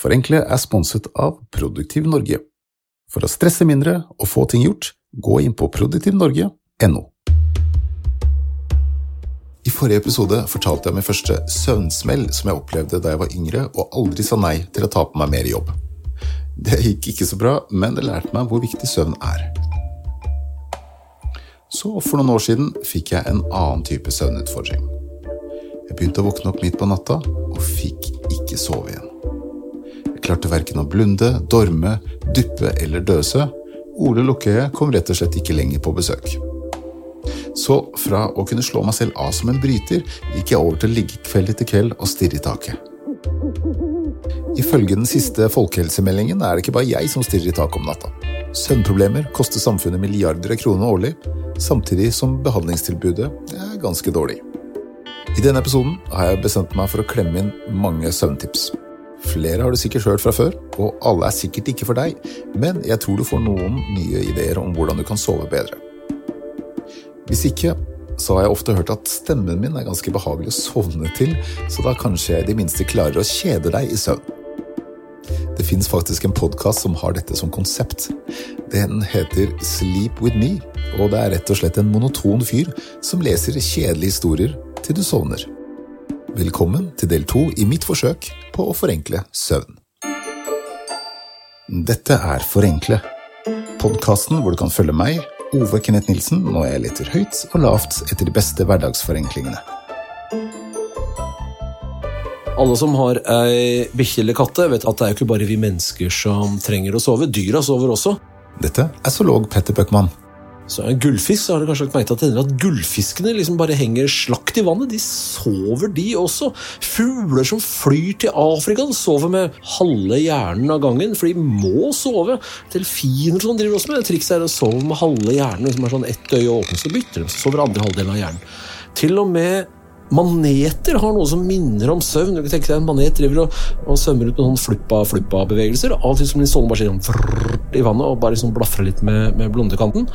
Forenkle er sponset av Produktiv Norge. For å stresse mindre og få ting gjort, gå inn på produktivnorge.no. I forrige episode fortalte jeg om min første søvnsmell som jeg opplevde da jeg var yngre og aldri sa nei til å ta på meg mer jobb. Det gikk ikke så bra, men det lærte meg hvor viktig søvn er. Så for noen år siden fikk jeg en annen type søvnutfordring. Jeg begynte å våkne opp midt på natta og fikk ikke sove igjen. Klarte verken å blunde, dorme, duppe eller døse. Ole Lukkøye kom rett og slett ikke lenger på besøk. Så fra å kunne slå meg selv av som en bryter, gikk jeg over til å ligge kveld etter kveld og stirre i taket. Ifølge den siste folkehelsemeldingen er det ikke bare jeg som stirrer i taket om natta. Søvnproblemer koster samfunnet milliarder av kroner årlig, samtidig som behandlingstilbudet er ganske dårlig. I denne episoden har jeg bestemt meg for å klemme inn mange søvntips. Flere har du sikkert hørt fra før, og alle er sikkert ikke for deg, men jeg tror du får noen nye ideer om hvordan du kan sove bedre. Hvis ikke, så har jeg ofte hørt at stemmen min er ganske behagelig å sovne til, så da kanskje jeg i det minste klarer å kjede deg i søvn. Det fins faktisk en podkast som har dette som konsept. Den heter Sleep with me, og det er rett og slett en monoton fyr som leser kjedelige historier til du sovner. Velkommen til del to i mitt forsøk på å forenkle søvn. Dette er Forenkle, podkasten hvor du kan følge meg, Ove Kenneth Nilsen, når jeg leter høyt og lavt etter de beste hverdagsforenklingene. Alle som har ei bikkje eller katte, vet at det er jo ikke bare vi mennesker som trenger å sove. Dyra sover også. Dette er zoolog Petter Bøckmann. Så en gullfisk så har du kanskje lagt merke til at gullfiskene liksom bare henger slakt i vannet. De sover, de også. Fugler som flyr til Afrika, sover med halve hjernen av gangen, for de må sove. Delfiner som driver også med trikset er å sove med halve hjernen. Som er sånn ett øye åpent, så bytter de, så sover andre halvdelen av hjernen. Til og med Maneter har noe som minner om søvn. Du kan tenke deg En manet driver og, og svømmer ut med sånn fluppa-fluppa-bevegelser. Av og til som de sånn bare sånn i vannet og bare liksom blafrer litt med, med blundekanten.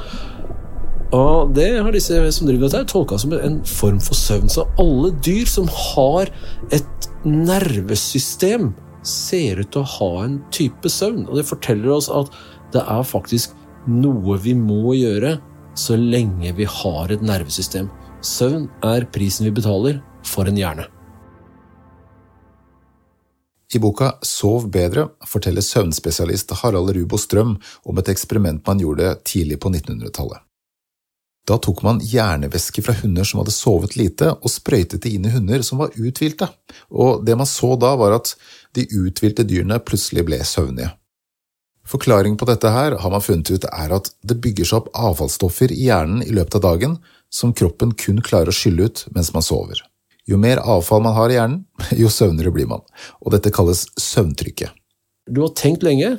Og det har disse som driver dette, tolka som en form for søvn. Så alle dyr som har et nervesystem, ser ut til å ha en type søvn. Og det forteller oss at det er faktisk noe vi må gjøre så lenge vi har et nervesystem. Søvn er prisen vi betaler for en hjerne. I boka Sov bedre forteller søvnspesialist Harald Rubo Strøm om et eksperiment man gjorde tidlig på 1900-tallet. Da tok man hjernevæske fra hunder som hadde sovet lite, og sprøytet det inn i hunder som var uthvilte, og det man så da, var at de uthvilte dyrene plutselig ble søvnige. Forklaringen på dette her har man funnet ut er at det bygger seg opp avfallsstoffer i hjernen i løpet av dagen som kroppen kun klarer å skylle ut mens man sover. Jo mer avfall man har i hjernen, jo søvnere blir man, og dette kalles søvntrykket. Du har tenkt lenge,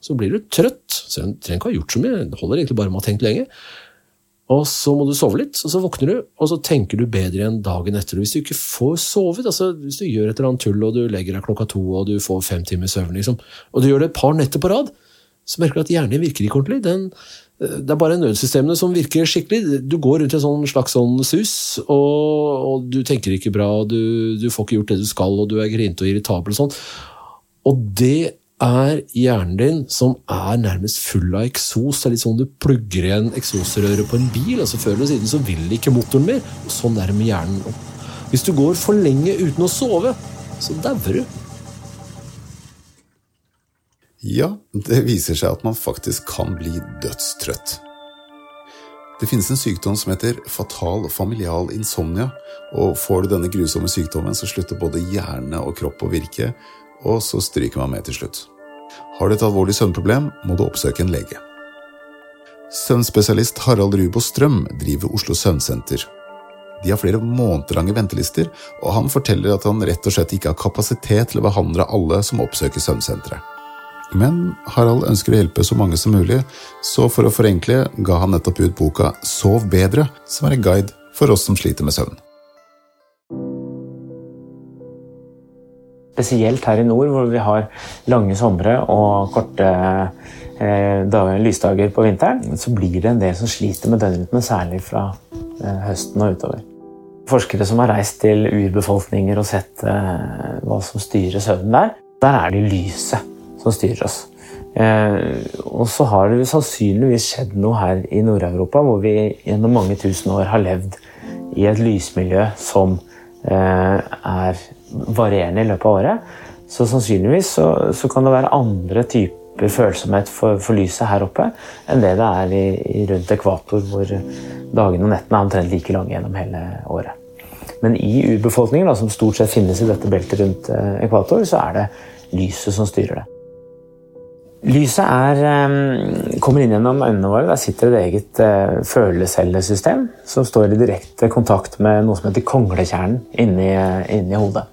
så blir du trøtt. Så du trenger ikke ha gjort så mye, det holder egentlig bare med å ha tenkt lenge. Og så må du sove litt, og så våkner du, og så tenker du bedre igjen dagen etter. Hvis du ikke får sovet, altså hvis du gjør et eller annet tull og du legger deg klokka to og du får fem timer søvn, liksom, og du gjør det et par netter på rad, så merker du at hjernen virker ikke ordentlig. Den, eh, det er bare nødsystemene som virker skikkelig. Du går rundt i en sånn slags sånn sus, og, og, du tenker ikke bra, og du, du, får ikke gjort det du skal, og du er grinete og irritabel og sånn. Og det er hjernen din som er nærmest full av eksos. Det er litt sånn du plugger igjen eksosrøret på en bil. altså Før eller siden så vil ikke motoren mer. og Sånn er det med hjernen. Hvis du går for lenge uten å sove, så dauer du. Ja, det viser seg at man faktisk kan bli dødstrøtt. Det finnes en sykdom som heter fatal familial insomnia, og får du denne grusomme sykdommen, så slutter både hjerne og kropp å virke, og så stryker man med til slutt. Har du et alvorlig søvnproblem, må du oppsøke en lege. Søvnspesialist Harald Rubo Strøm driver Oslo Søvnsenter. De har flere månedlange ventelister, og han forteller at han rett og slett ikke har kapasitet til å behandle alle som oppsøker søvnsenteret. Men Harald ønsker å hjelpe så mange som mulig, så for å forenkle ga han nettopp ut boka Sov bedre, som er en guide for oss som sliter med søvn. Spesielt her i nord, hvor vi har lange somre og korte eh, lysdager på vinteren, så blir det en del som sliter med døgnrytmen, særlig fra eh, høsten og utover. Forskere som har reist til urbefolkninger og sett eh, hva som styrer søvnen der, Der er det lyset som styrer oss. Eh, og så har det sannsynligvis skjedd noe her i Nord-Europa, hvor vi gjennom mange tusen år har levd i et lysmiljø som er varierende i løpet av året. Så sannsynligvis så, så kan det være andre typer følsomhet for, for, lyset her oppe enn det det er i, i rundt ekvator, hvor dagene og nettene er omtrent like lange gjennom hele året. Men i urbefolkningen, som stort sett finnes i dette beltet rundt eh, ekvator, så er det lyset som styrer det. Lyset er, eh, kommer inn gjennom øynene våre. Der sitter et eget eh, følecellesystem som står i direkte kontakt med noe som heter konglekjernen inni, inni hodet.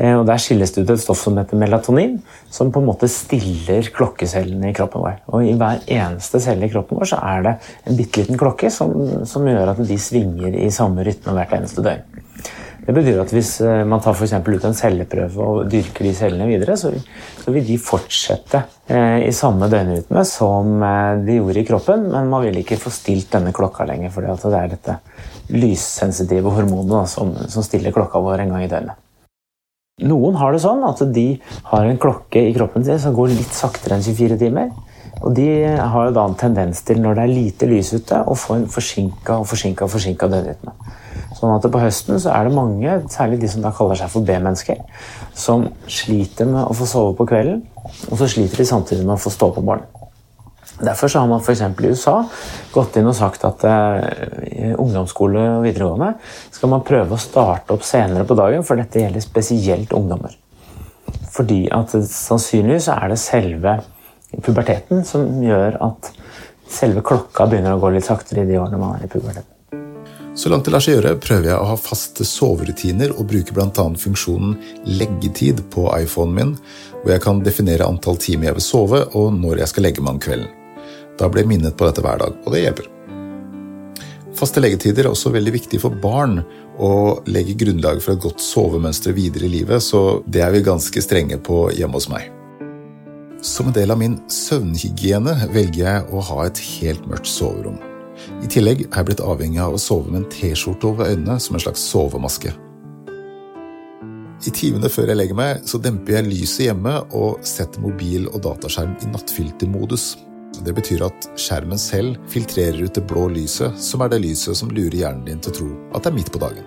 Og Der skilles det ut et stoff som heter melatonin, som på en måte stiller klokkecellene i kroppen vår. Og I hver eneste celle i kroppen vår så er det en bitte liten klokke som, som gjør at de svinger i samme rytme hvert eneste døgn. Det betyr at hvis eh, man tar for ut en celleprøve og dyrker de cellene videre, så, vil de fortsette eh, i samme døgnrytme som eh, de gjorde i kroppen, men man vil ikke få stilt denne klokka lenger, for det er dette lyssensitive hormonet som, stiller klokka vår en gang i døgnet. Noen har det sånn at de har en klokke i kroppen sin som går litt saktere enn 24 timer. Og de har jo da en tendens til, når det er lite lys ute, å få en forsinka og forsinka forsinka døgnrytme. Sånn at på høsten så er det mange, særlig de som da kaller seg for B-mennesker, som sliter med å få sove på kvelden, og så sliter de samtidig med å få stå på morgenen. Derfor så har man f.eks. i USA gått inn og sagt at eh, i ungdomsskole og videregående skal man prøve å starte opp senere på dagen, for dette gjelder spesielt ungdommer. Fordi at sannsynligvis er det selve puberteten som gjør at selve klokka begynner å gå litt saktere i de årene man er i puberteten. Så langt det lar seg gjøre, prøver jeg å ha faste soverutiner og bruker bl.a. funksjonen leggetid på iPhonen min, hvor jeg kan definere antall timer jeg vil sove og når jeg skal legge meg om kvelden. Da blir jeg minnet på dette hver dag, og det hjelper. Faste leggetider er også veldig viktig for barn og legger grunnlag for et godt sovemønster videre i livet, så det er vi ganske strenge på hjemme hos meg. Som en del av min søvnhygiene velger jeg å ha et helt mørkt soverom. I tillegg er jeg blitt avhengig av å sove med en T-skjorte over øynene som en slags sovemaske. I timene før jeg legger meg, så demper jeg lyset hjemme og setter mobil og dataskjerm i nattfiltermodus. Det betyr at skjermen selv filtrerer ut det blå lyset, som er det lyset som lurer hjernen din til å tro at det er midt på dagen.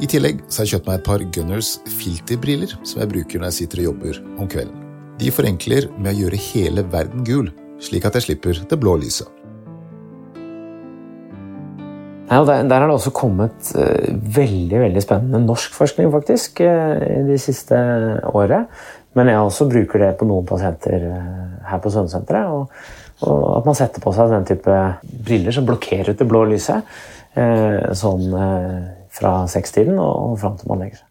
I tillegg så har jeg kjøpt meg et par Gunners filterbriller som jeg bruker når jeg sitter og jobber om kvelden. De forenkler med å gjøre hele verden gul, slik at jeg slipper det blå lyset. Nei, der, der er det også kommet uh, veldig veldig spennende norsk forskning faktisk, uh, de siste året. Men jeg også bruker det på noen pasienter uh, her på Søvnsenteret. Og, og, at man setter på seg den type briller som blokkerer ut det blå lyset. sånn fra sekstiden og, og fram til man legger seg.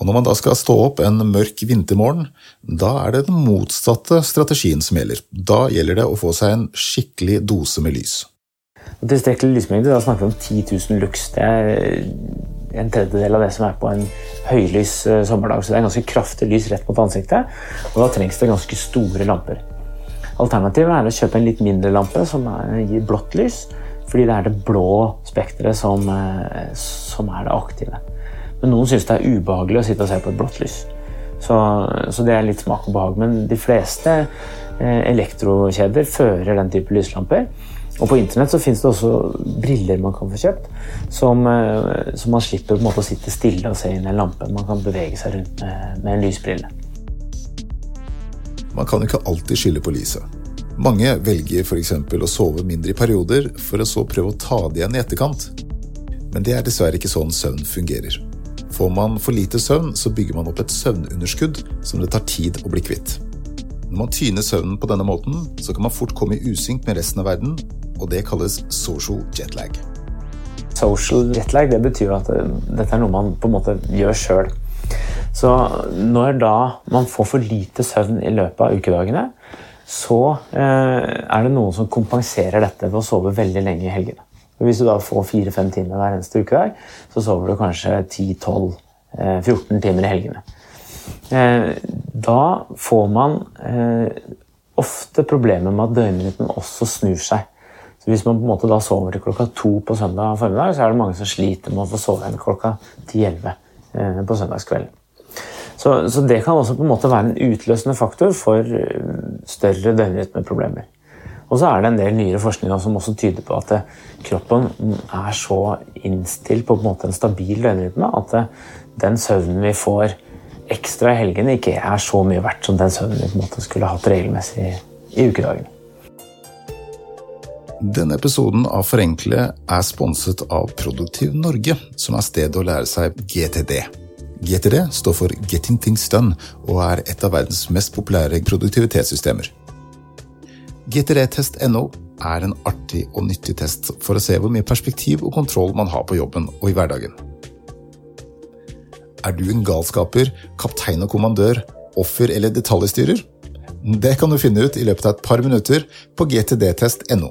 Og når man da skal stå opp en mørk vintermorgen, da er det den motsatte strategien som gjelder. Da gjelder det å få seg en skikkelig dose med lys. Og tilstrekkelig lysmengde, da snakker vi om 10 000 lux. Det er en tredjedel av det som er på en høylys eh, sommerdag. Så det er ganske kraftig lys rett mot ansiktet, og da trengs det ganske store lamper. Alternativet er å kjøpe en litt mindre lampe som gir blått lys, fordi det er det blå spekteret som, eh, som, er det aktive. Men noen syns det er ubehagelig å sitte og se på et blått lys. Så, så det er litt smak og behag. Men de fleste eh, elektrokjeder fører den type lyslamper. Og På internett så finnes det også briller man kan få kjøpt, som, eh, som man slipper på en måte å sitte stille og se inn i en lampe. Man kan bevege seg rundt med, med en lysbrille. Man kan ikke alltid skylde på lyset. Mange velger f.eks. å sove mindre i perioder, for å så prøve å ta det igjen i etterkant. Men det er dessverre ikke sånn søvn fungerer. Får man for lite søvn, så bygger man opp et søvnunderskudd som det tar tid å bli kvitt. Når man tyner søvnen på denne måten, så kan man fort komme i usynk med resten av verden og det kalles social jetlag. Social jetlag det betyr at eh, dette er noe man på en måte gjør sjøl. Så når da man får for lite søvn i løpet av ukedagene, så eh, er det noen som kompenserer dette ved å sove veldig lenge i helgene. Hvis du da får fire-fem timer hver eneste ukedag, så sover du kanskje 10-12-14 eh, timer i helgene. Eh, da får man eh, ofte problemer med at døgnrytmen også snur seg. Så Hvis man på en måte da sover til klokka to på søndag formiddag, så er det mange som sliter med å få sove igjen klokka 10-11 eh, på søndagskvelden. Så, så, det kan også på en måte være en utløsende faktor for større døgnrytmeproblemer. Og så er det en del nyere forskning som også tyder på at kroppen er så innstilt på en, en stabil døgnrytme at den søvnen vi får ekstra i helgene, ikke er så mye verdt som den søvnen vi på en måte skulle hatt regelmessig i ukedagene. Denne episoden av Forenkle er sponset av Produktiv Norge, som er stedet å lære seg GTD. GTD står for Getting Things Done og er et av verdens mest populære produktivitetssystemer. GTD-test.no er en artig og nyttig test for å se hvor mye perspektiv og kontroll man har på jobben og i hverdagen. Er du en galskaper, kaptein og kommandør, offer eller detaljstyrer? Det kan du finne ut i løpet av et par minutter på gtdtest.no.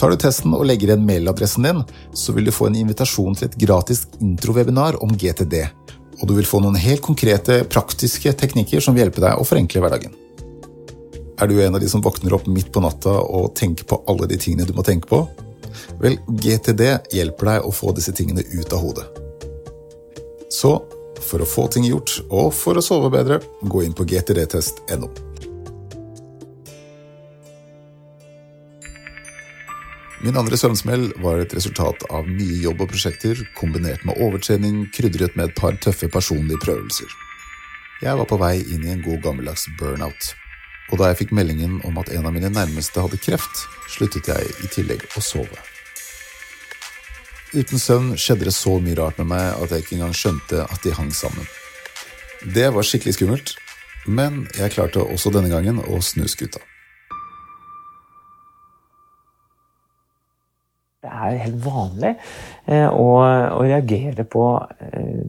Tar du testen og legger igjen mailadressen din, så vil du få en invitasjon til et gratis introwebinar om GTD. Og du vil få noen helt konkrete, praktiske teknikker som vil hjelpe deg å forenkle hverdagen. Er du en av de som våkner opp midt på natta og tenker på alle de tingene du må tenke på? Vel, GTD hjelper deg å få disse tingene ut av hodet. Så for å få ting gjort, og for å sove bedre, gå inn på gtdtest.no. Min andre søvnsmell var et resultat av mye jobb og prosjekter, kombinert med overtrening krydret med et par tøffe personlige prøvelser. Jeg var på vei inn i en god gammeldags burnout, og da jeg fikk meldingen om at en av mine nærmeste hadde kreft, sluttet jeg i tillegg å sove. Uten søvn skjedde det så mye rart med meg at jeg ikke engang skjønte at de hang sammen. Det var skikkelig skummelt, men jeg klarte også denne gangen å snu skuta. Det er helt vanlig eh, å, å, reagere på eh,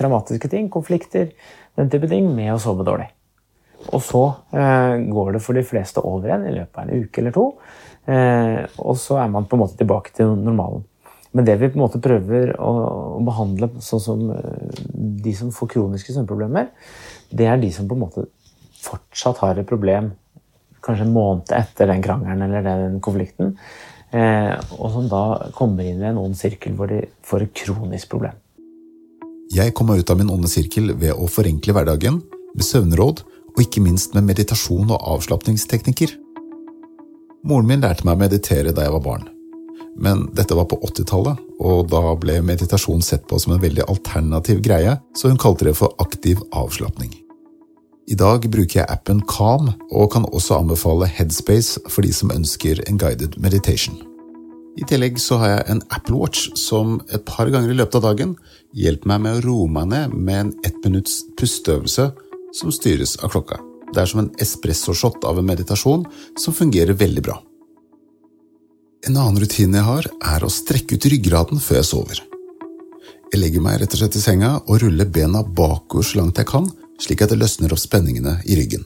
traumatiske ting, konflikter, den type ting, med å sove dårlig. Og så eh, går det for de fleste over igjen i løpet av en uke eller to. Eh, og så er man på en måte tilbake til normalen. Men det vi på en måte prøver å, å behandle sånn som eh, de som får kroniske søvnproblemer, det er de som på en måte fortsatt har et problem kanskje en måned etter den krangelen eller den konflikten. Eh, og som da kommer inn i en ond sirkel hvor de får et kronisk problem. Jeg kom meg ut av min onde sirkel ved å forenkle hverdagen, med søvnråd og ikke minst med meditasjon og avslapningsteknikker. Moren min lærte meg å meditere da jeg var barn. Men dette var på 80-tallet, og da ble meditasjon sett på som en veldig alternativ greie, så hun kalte det for aktiv avslapning. I dag bruker jeg appen Calm, og kan også anbefale Headspace for de som ønsker en guided meditation. I tillegg så har jeg en Apple Watch som et par ganger i løpet av dagen hjelper meg med å roe meg ned med en ett minutts pusteøvelse som styres av klokka. Det er som en espressoshot av en meditasjon som fungerer veldig bra. En annen rutine jeg har, er å strekke ut ryggraden før jeg sover. Jeg legger meg rett og slett i senga og ruller bena bakover så langt jeg kan, slik at det løsner opp spenningene i ryggen.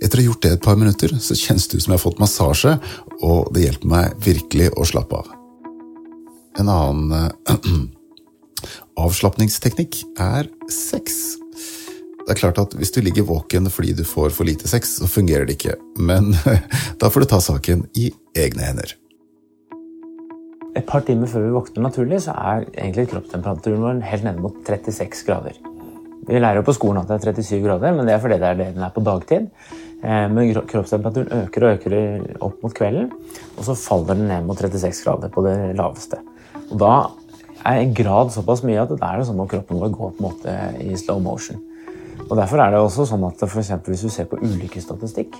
Etter å ha gjort det et par minutter, så kjennes det ut som jeg har fått massasje, og det hjelper meg virkelig å slappe av. En annen øh, avslapningsteknikk er sex. Det er klart at Hvis du ligger våken fordi du får for lite sex, så fungerer det ikke, men da får du ta saken i egne hender. Et par timer før vi våkner naturlig, så er egentlig kroppstemperaturen vår helt nede mot 36 grader. Vi lærer jo på skolen at det er 37 grader, men det er fordi det er det den er på dagtid. Eh, men kroppstemperaturen øker og øker opp mot kvelden, og så faller den ned mot 36 grader på det laveste. Og da er en grad såpass mye at det er det som om kroppen vår går på en måte i slow motion. Og Derfor er det også sånn at for hvis du ser på ulykkesstatistikk,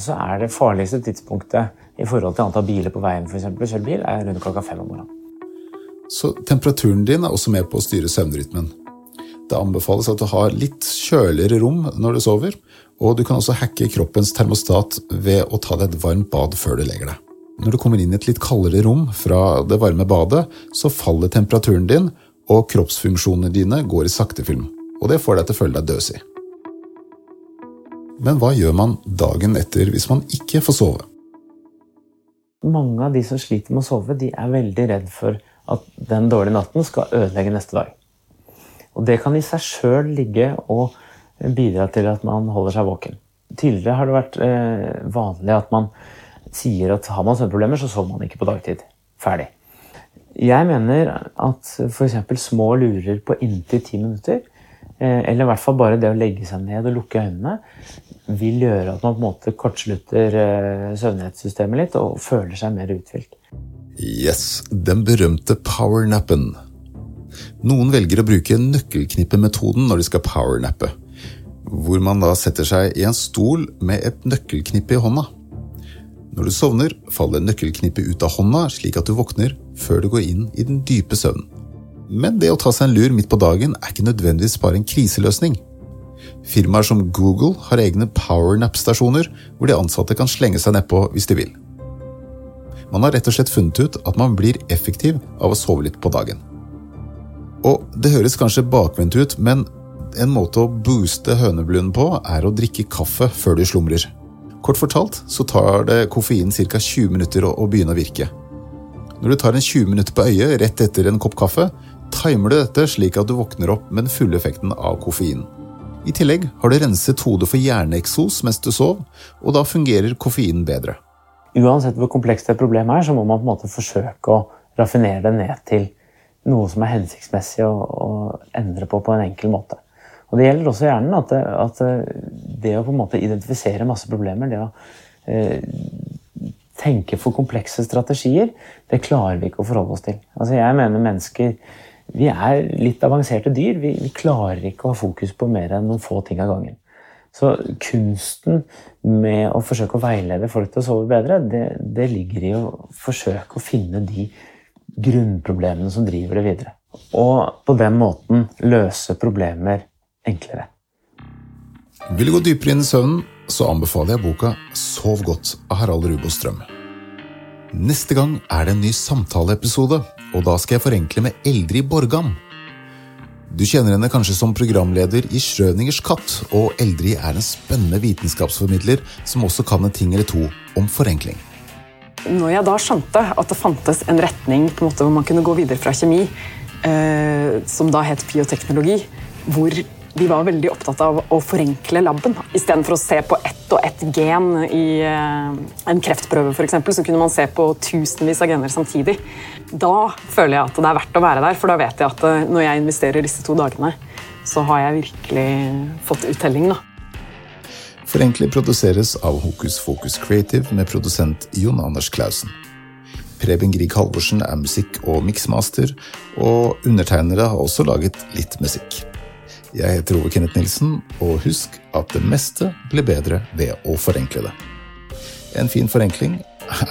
så er det farligste tidspunktet i forhold til antall biler på veien for eksempel, kjørt bil, er rundt klokka fem om morgenen. Så temperaturen din er også med på å styre søvnrytmen? Det anbefales at du har litt kjøligere rom når du sover, og du kan også hacke kroppens termostat ved å ta deg et varmt bad før du legger deg. Når du kommer inn i et litt kaldere rom fra det varme badet, så faller temperaturen din, og kroppsfunksjonene dine går i saktefilm. Og det får deg til å føle deg døsig. Men hva gjør man dagen etter hvis man ikke får sove? Mange av de som sliter med å sove, de er veldig redd for at den dårlige natten skal ødelegge neste dag. Og det kan i seg sjøl ligge og bidra til at man holder seg våken. Tidligere har det vært eh, vanlig at man sier at har man søvnproblemer, så sover man ikke på dagtid. Ferdig. Jeg mener at f.eks. små lurer på inntil ti minutter eller i hvert fall bare det å legge seg ned og lukke øynene, vil gjøre at man på en måte kortslutter eh, søvnighetssystemet litt og føler seg mer uthvilt. Yes, den berømte powernappen. Noen velger å bruke nøkkelknippemetoden når de skal powernappe, hvor man da setter seg i en stol med et nøkkelknippe i hånda. Når du sovner, faller nøkkelknippet ut av hånda slik at du våkner før du går inn i den dype søvnen. Men det å ta seg en lur midt på dagen er ikke nødvendigvis bare en kriseløsning. Firmaer som Google har egne powernap-stasjoner hvor de ansatte kan slenge seg nedpå hvis de vil. Man har rett og slett funnet ut at man blir effektiv av å sove litt på dagen. Og det høres kanskje bakvendt ut, men en måte å booste høneblunden på er å drikke kaffe før du slumrer. Kort fortalt så tar det koffein ca. 20 minutter å begynne å virke. Når du tar en 20 minutter på øyet rett etter en kopp kaffe, timer du dette slik at du våkner opp med den fulle effekten av koffein. I tillegg har du renset hodet for hjerneeksos mens du sov, og da fungerer koffeinen bedre. Uansett hvor komplekst et problem er, så må man på en måte forsøke å raffinere det ned til noe som er hensiktsmessig å, å endre på på en enkel måte. Og Det gjelder også hjernen. At det, at det å på en måte identifisere masse problemer, det å eh, tenke for komplekse strategier, det klarer vi ikke å forholde oss til. Altså Jeg mener mennesker vi er litt avanserte dyr. Vi, vi, klarer ikke å ha fokus på mer enn noen få ting av gangen. Så kunsten med å forsøke å veilede folk til å sove bedre, det, det ligger i å forsøke å finne de grunnproblemene som driver det videre. Og på den måten løse problemer enklere. Vil du gå dypere inn i søvnen, så anbefaler jeg boka Sov godt av Harald Rubostrøm. Neste gang er det en ny samtaleepisode, og da skal jeg forenkle med Eldrid Borgam. Du kjenner henne kanskje som programleder i Schrødingers katt, og Eldrid er en spennende vitenskapsformidler som også kan en ting eller to om forenkling. Når jeg da skjønte at det fantes en retning på en måte hvor man kunne gå videre fra kjemi, eh, som da het bioteknologi, hvor de var veldig opptatt av å forenkle laben. Istedenfor å se på ett og ett gen i eh, en kreftprøve, for eksempel, så kunne man se på tusenvis av gener samtidig. Da føler jeg at det er verdt å være der, for da vet jeg at eh, når jeg investerer disse to dagene, så har jeg virkelig fått uttelling. da. Forenkle produseres av Hokus Fokus Creative med produsent Jon Anders Clausen. Preben Grieg Halvorsen er musikk- og miksmaster, og undertegnere har også laget litt musikk. Jeg heter Ove Kenneth Nilsen, og husk at det meste blir bedre ved å forenkle det. En fin forenkling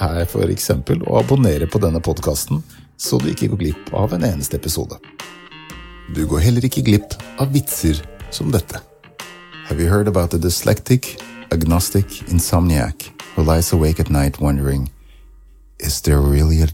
er f.eks. å abonnere på denne podkasten, så du ikke går glipp av en eneste episode. Du går heller ikke glipp av vitser som dette. Have you heard about the dyslectic, agnostic insomniac who lies awake at night wondering, is there really a